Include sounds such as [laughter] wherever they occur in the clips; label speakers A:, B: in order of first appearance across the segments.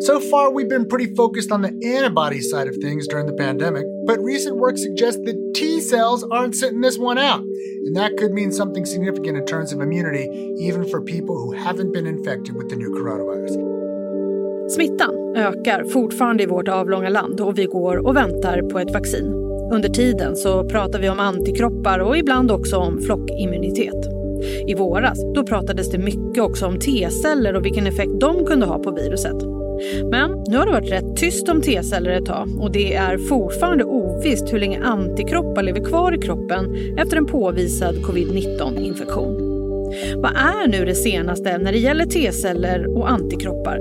A: So far, we've been pretty focused on the antibody side of things during the pandemic, but recent work suggests that T cells aren't sitting this one out. And that could mean something significant in terms of immunity, even for people who haven't been infected with the new coronavirus.
B: Smittan ökar fortfarande i vårt avlånga land och vi går och väntar på ett vaccin. Under tiden så pratar vi om antikroppar och ibland också om flockimmunitet. I våras då pratades det mycket också om T-celler och vilken effekt de kunde ha på viruset. Men nu har det varit rätt tyst om T-celler ett tag och det är fortfarande ovisst hur länge antikroppar lever kvar i kroppen efter en påvisad covid-19-infektion. Vad är nu det senaste när det gäller T-celler och antikroppar?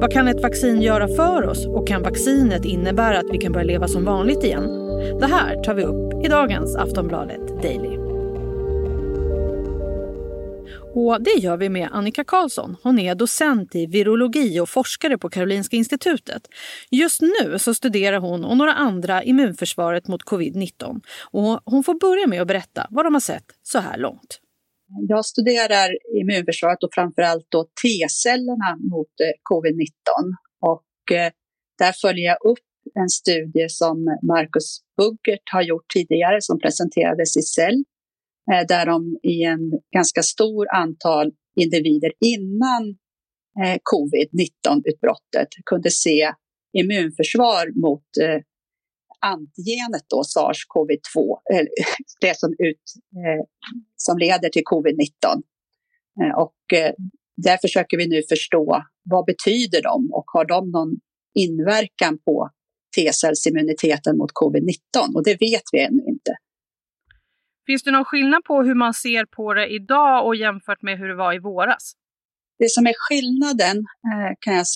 B: Vad kan ett vaccin göra för oss och kan vaccinet innebära att vi kan börja leva som vanligt igen? Det här tar vi upp i dagens Aftonbladet Daily. Och det gör vi med Annika Karlsson. Hon är docent i virologi och forskare på Karolinska institutet. Just nu så studerar hon och några andra immunförsvaret mot covid-19. Och hon får börja med att berätta vad de har sett så här långt.
C: Jag studerar immunförsvaret och framförallt då T-cellerna mot eh, covid-19. Och eh, där följer jag upp en studie som Marcus Buggert har gjort tidigare som presenterades i Cell Eh, där de i en ganska stor antal individer innan eh, covid-19-utbrottet kunde se immunförsvar mot eh, antigenet då, sars-cov-2, [laughs] det som, ut, som leder till covid-19. Och där försöker vi nu förstå vad betyder de och har de någon inverkan på T-cellsimmuniteten mot covid-19? Och det vet vi ännu inte.
B: Finns det någon skillnad på hur man ser på det idag och jämfört med hur det var i våras?
C: Det som är skillnaden eh, kan jag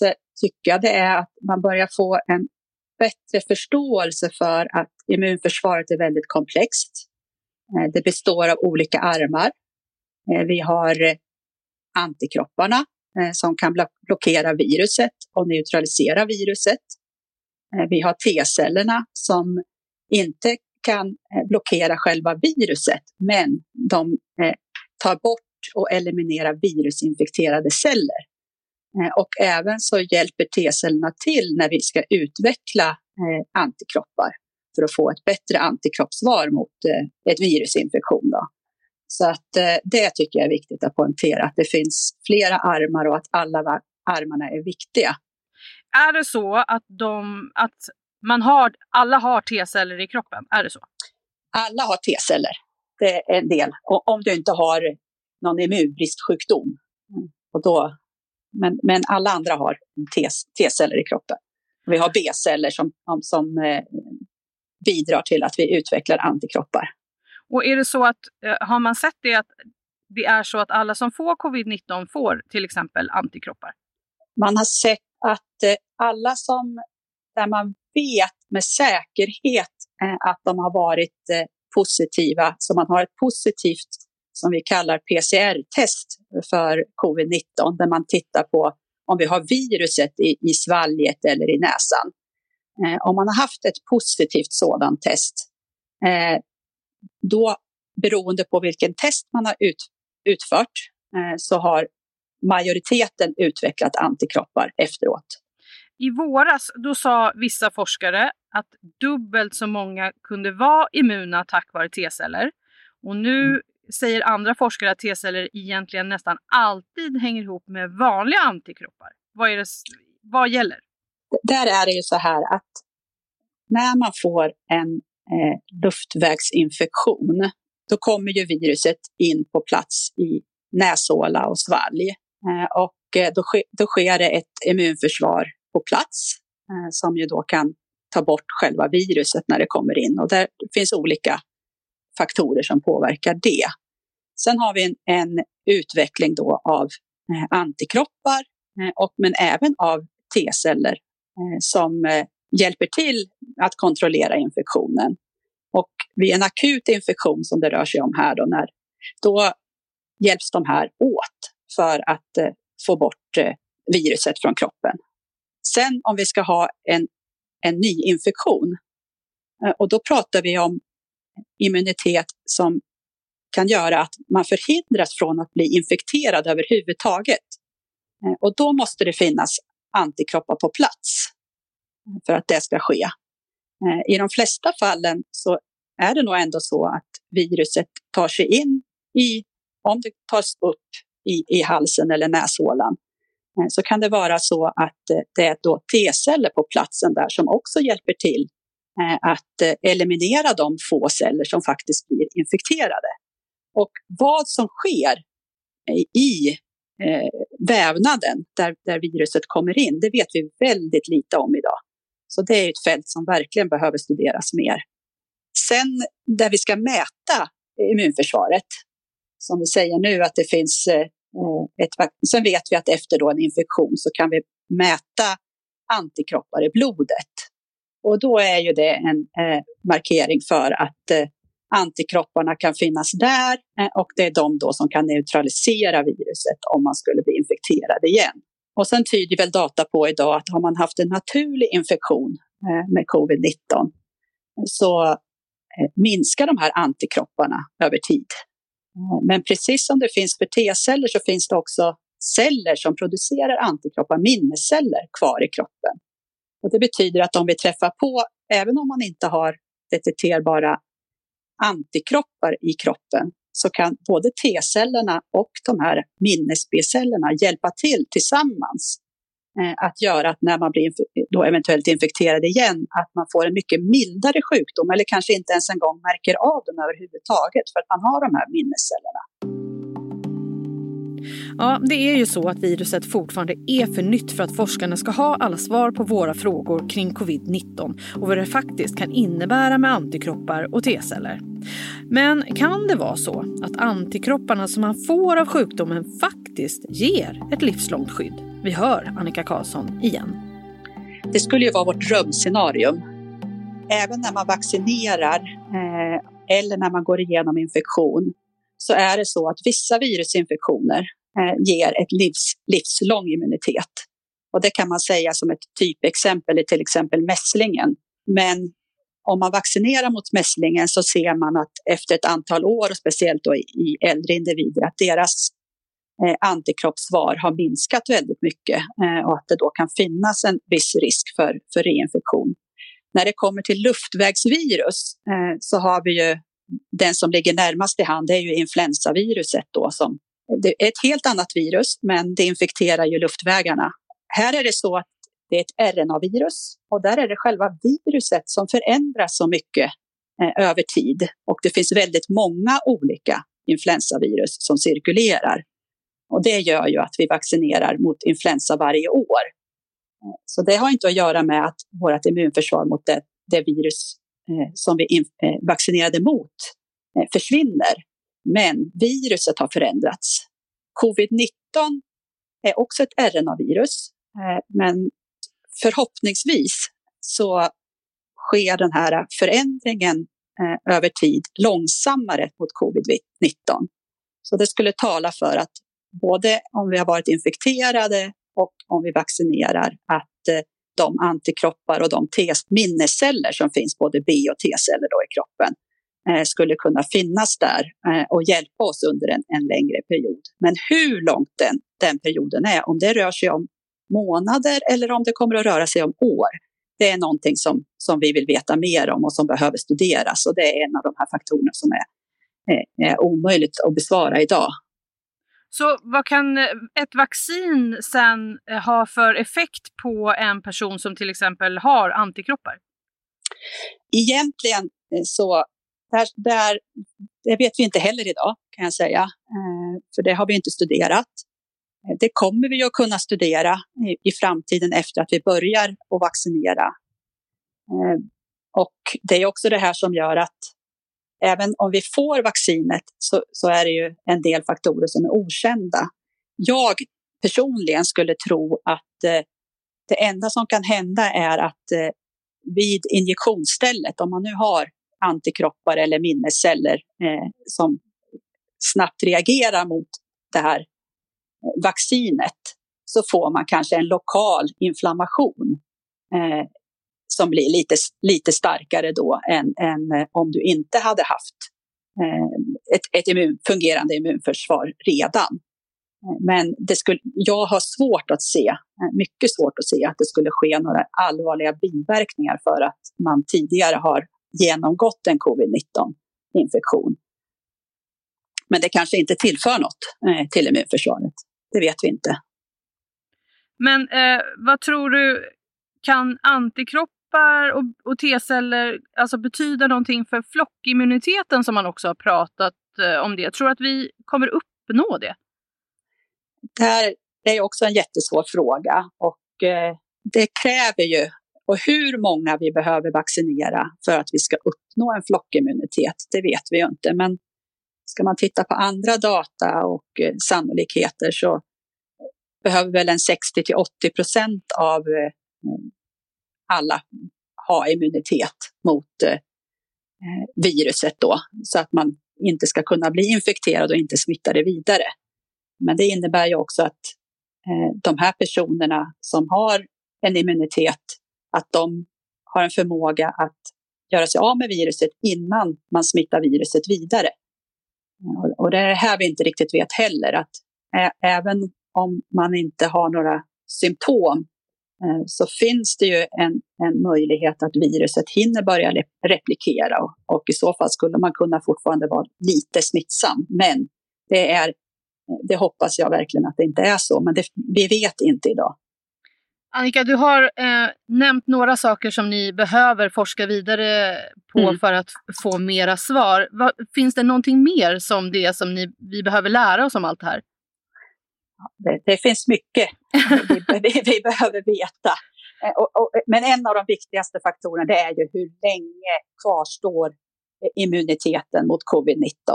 C: tycka, det är att man börjar få en bättre förståelse för att immunförsvaret är väldigt komplext. Eh, det består av olika armar. Eh, vi har antikropparna som kan blockera viruset och neutralisera viruset. Vi har T-cellerna som inte kan eh, blockera själva viruset, men de eh, tar bort och eliminerar virusinfekterade celler. Eh, och även så hjälper T-cellerna till när vi ska utveckla antikroppar för att få ett bättre antikroppssvar mot ett virusinfektion. Då. Så att det tycker jag är viktigt att poängtera, att det finns flera armar och att alla armarna är viktiga.
B: Är det så att, de, att man har, alla har T-celler i kroppen, är det så?
C: Alla har T-celler, det är en del. Och om du inte har någon immunbristsjukdom. Mm, och då, men, men alla andra har T-celler i kroppen. Vi har B-celler som, som eh, bidrar till att vi utvecklar antikroppar.
B: Och är det så att, eh, har man sett det att det är så att alla som får covid-19 får till exempel antikroppar?
C: Man har sett att eh, alla som, där man vet med säkerhet eh, att de har varit eh, positiva, så man har ett positivt som vi kallar PCR-test för covid-19 där man tittar på om vi har viruset i, i svalget eller i näsan. Eh, om man har haft ett positivt sådant test, eh, då beroende på vilken test man har ut, utfört eh, så har majoriteten utvecklat antikroppar efteråt.
B: I våras då sa vissa forskare att dubbelt så många kunde vara immuna tack vare T-celler. Och nu mm. säger andra forskare att T-celler egentligen nästan alltid hänger ihop med vanliga antikroppar. Vad, är det, vad gäller?
C: Där är det ju så här att när man får en eh, luftvägsinfektion, då kommer ju viruset in på plats i näshåla och svalg. Eh, och eh, då, ske, då sker det ett immunförsvar på plats eh, som ju då kan ta bort själva viruset när det kommer in. Och det finns olika faktorer som påverkar det. Sen har vi en, en utveckling då av eh, antikroppar eh, och, men även av T-celler eh, som eh, hjälper till att kontrollera infektionen. Och vid en akut infektion som det rör sig om här då, när, då hjälps de här åt för att eh, få bort eh, viruset från kroppen. Sen om vi ska ha en, en ny infektion, eh, och då pratar vi om immunitet som kan göra att man förhindras från att bli infekterad överhuvudtaget. Eh, och då måste det finnas antikroppar på plats för att det ska ske. Eh, I de flesta fallen så är det nog ändå så att viruset tar sig in i, om det tas upp i, i halsen eller näshålan, Eh, så kan det vara så att eh, det är då T-celler på platsen där som också hjälper till eh, att eliminera de få celler som faktiskt blir infekterade. Och vad som sker i vävnaden där, där viruset kommer in, det vet vi väldigt lite om idag. Så det är ett fält som verkligen behöver studeras mer. Sen där vi ska mäta immunförsvaret, som vi säger nu att det finns ett, sen vet vi att efter då en infektion så kan vi mäta antikroppar i blodet. Och då är ju det en eh, markering för att eh, Antikropparna kan finnas där eh, och det är de då som kan neutralisera viruset om man skulle bli infekterad igen. Och sen tyder väl data på idag att har man haft en naturlig infektion eh, med covid-19 så eh, minskar de här antikropparna över tid. Eh, men precis som det finns för T-celler så finns det också celler som producerar antikroppar, minnesceller, kvar i kroppen. Och det betyder att om vi träffar på, även om man inte har detekterbara antikroppar i kroppen så kan både T-cellerna och de här minnes-B-cellerna hjälpa till tillsammans Eh, att göra att när man blir då eventuellt infekterad igen, att man får en mycket mildare sjukdom eller kanske inte ens en gång märker av den överhuvudtaget för att man har de här minnescellerna.
B: Ja, det är ju så att viruset fortfarande är för nytt för att forskarna ska ha alla svar på våra frågor kring covid-19 och vad det faktiskt kan innebära med antikroppar och T-celler. Men kan det vara så att antikropparna som man får av sjukdomen faktiskt ger ett livslångt skydd? Vi hör Annika Karlsson igen.
C: Det skulle ju vara vårt drömscenarium. Även när man vaccinerar eh, eller när man går igenom infektion så är det så att vissa virusinfektioner eh, ger ett livs, livslång immunitet. Och det kan man säga som ett typexempel är till exempel mässlingen. Men om man vaccinerar mot mässlingen så ser man att efter ett antal år, och speciellt då i äldre individer, att deras Eh, antikroppssvar har minskat väldigt mycket eh, och att det då kan finnas en viss risk för, för reinfektion. När det kommer till luftvägsvirus eh, så har vi ju den som ligger närmast i hand det är ju influensaviruset då som det är ett helt annat virus, men det infekterar ju luftvägarna. Här är det så att det är ett RNA-virus och där är det själva viruset som förändras så mycket eh, över tid. Och det finns väldigt många olika influensavirus som cirkulerar. Och det gör ju att vi vaccinerar mot influensa varje år. Eh, så det har inte att göra med att vårt immunförsvar mot det, det virus eh, som vi in, eh, vaccinerade mot eh, försvinner. Men viruset har förändrats. Covid-19 är också ett RNA-virus, eh, men förhoppningsvis så sker den här förändringen eh, över tid långsammare mot covid-19. Så det skulle tala för att både om vi har varit infekterade och om vi vaccinerar att eh, de antikroppar och de minnesceller som finns, både B och T-celler i kroppen, eh, skulle kunna finnas där eh, och hjälpa oss under en, en längre period. Men hur långt den, den perioden är, om det rör sig om månader eller om det kommer att röra sig om år, det är någonting som, som vi vill veta mer om och som behöver studeras. Och det är en av de här faktorerna som är, är, är omöjligt att besvara idag.
B: Så vad kan eh, ett vaccin sen eh, ha för effekt på en person som till exempel har antikroppar?
C: Egentligen eh, så där, där, det vet vi inte heller idag kan jag säga, för det har vi inte studerat. Det kommer vi att kunna studera i, i framtiden efter att vi börjar att vaccinera. Och det är också det här som gör att även om vi får vaccinet så, så är det ju en del faktorer som är okända. Jag personligen skulle tro att eh, det enda som kan hända är att eh, vid injektionsstället, om man nu har antikroppar eller minnesceller eh, som snabbt reagerar mot det här eh, vaccinet så får man kanske en lokal inflammation eh, som blir lite, lite starkare då än, än eh, om du inte hade haft eh, ett, ett immun, fungerande immunförsvar redan. Eh, men det skulle, jag har svårt att se mycket svårt att se att det skulle ske några allvarliga biverkningar för att man tidigare har genomgått en covid-19-infektion. Men det kanske inte tillför något till immunförsvaret. Det vet vi inte.
B: Men eh, vad tror du, kan antikroppar och, och T-celler alltså betyda någonting för flockimmuniteten som man också har pratat eh, om det? Tror du att vi kommer uppnå det?
C: Det här är också en jättesvår fråga och eh, det kräver ju och hur många vi behöver vaccinera för att vi ska uppnå en flockimmunitet, det vet vi ju inte. Men ska man titta på andra data och eh, sannolikheter så behöver väl en 60 till 80 procent av eh, alla ha immunitet mot eh, eh, viruset då, så att man inte ska kunna bli infekterad och inte smitta det vidare. Men det innebär ju också att eh, de här personerna som har en immunitet, att de har en förmåga att göra sig av med viruset innan man smittar viruset vidare. Och det är här vi inte riktigt vet heller, att även om man inte har några symptom så finns det ju en, en möjlighet att viruset hinner börja replikera och, och, i så fall skulle man kunna fortfarande vara lite smittsam. Men det, är, det hoppas jag verkligen att det inte är så, men det, vi vet inte idag.
B: Annika, du har eh, nämnt några saker som ni behöver forska vidare på mm. för att få mera svar. Va, finns det någonting mer som det som ni, vi behöver lära oss om allt det här?
C: Det, det finns mycket vi, vi, vi, behöver veta. Eh, och, och, men en av de viktigaste faktorerna det är ju hur länge kvarstår eh, immuniteten mot covid-19.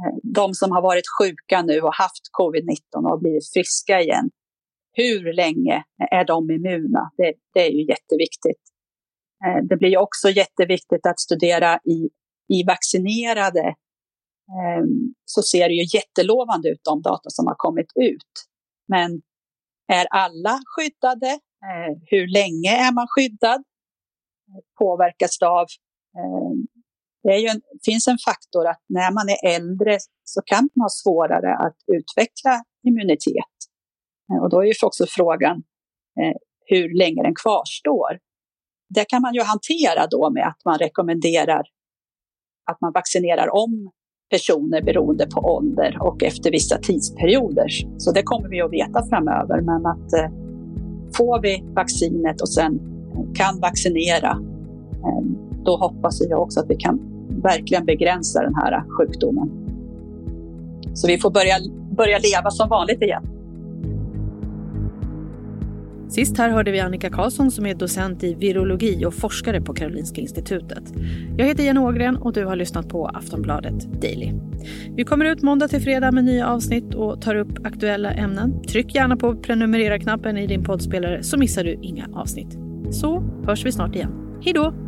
C: Eh, de som har varit sjuka nu och haft covid-19 och blivit friska igen, hur länge är de immuna? Det, det är ju jätteviktigt. Det blir också jätteviktigt att studera i, i vaccinerade Ehm, så ser det ju jättelovande ut de data som har kommit ut. Men är alla skyddade? Eh, hur länge är man skyddad? Påverkas det av... Ehm, det en, finns en faktor att när man är äldre så kan man ha svårare att utveckla immunitet. Eh, och då är ju också frågan eh, hur länge den kvarstår. Det kan man ju hantera då med att man rekommenderar att man vaccinerar om personer beroende på ålder och efter vissa tidsperioder. Så det kommer vi att veta framöver. Men att eh, får vi vaccinet och sen kan vaccinera, eh, då hoppas jag också att vi kan verkligen begränsa den här sjukdomen. Så vi får börja, börja leva som vanligt igen.
B: Sist här hörde vi Annika Karlsson som är docent i virologi och forskare på Karolinska institutet. Jag heter Jenny Ågren och du har lyssnat på Aftonbladet Daily. Vi kommer ut måndag till fredag med nya avsnitt och tar upp aktuella ämnen. Tryck gärna på prenumerera-knappen i din poddspelare så missar du inga avsnitt. Så hörs vi snart igen. Hej då!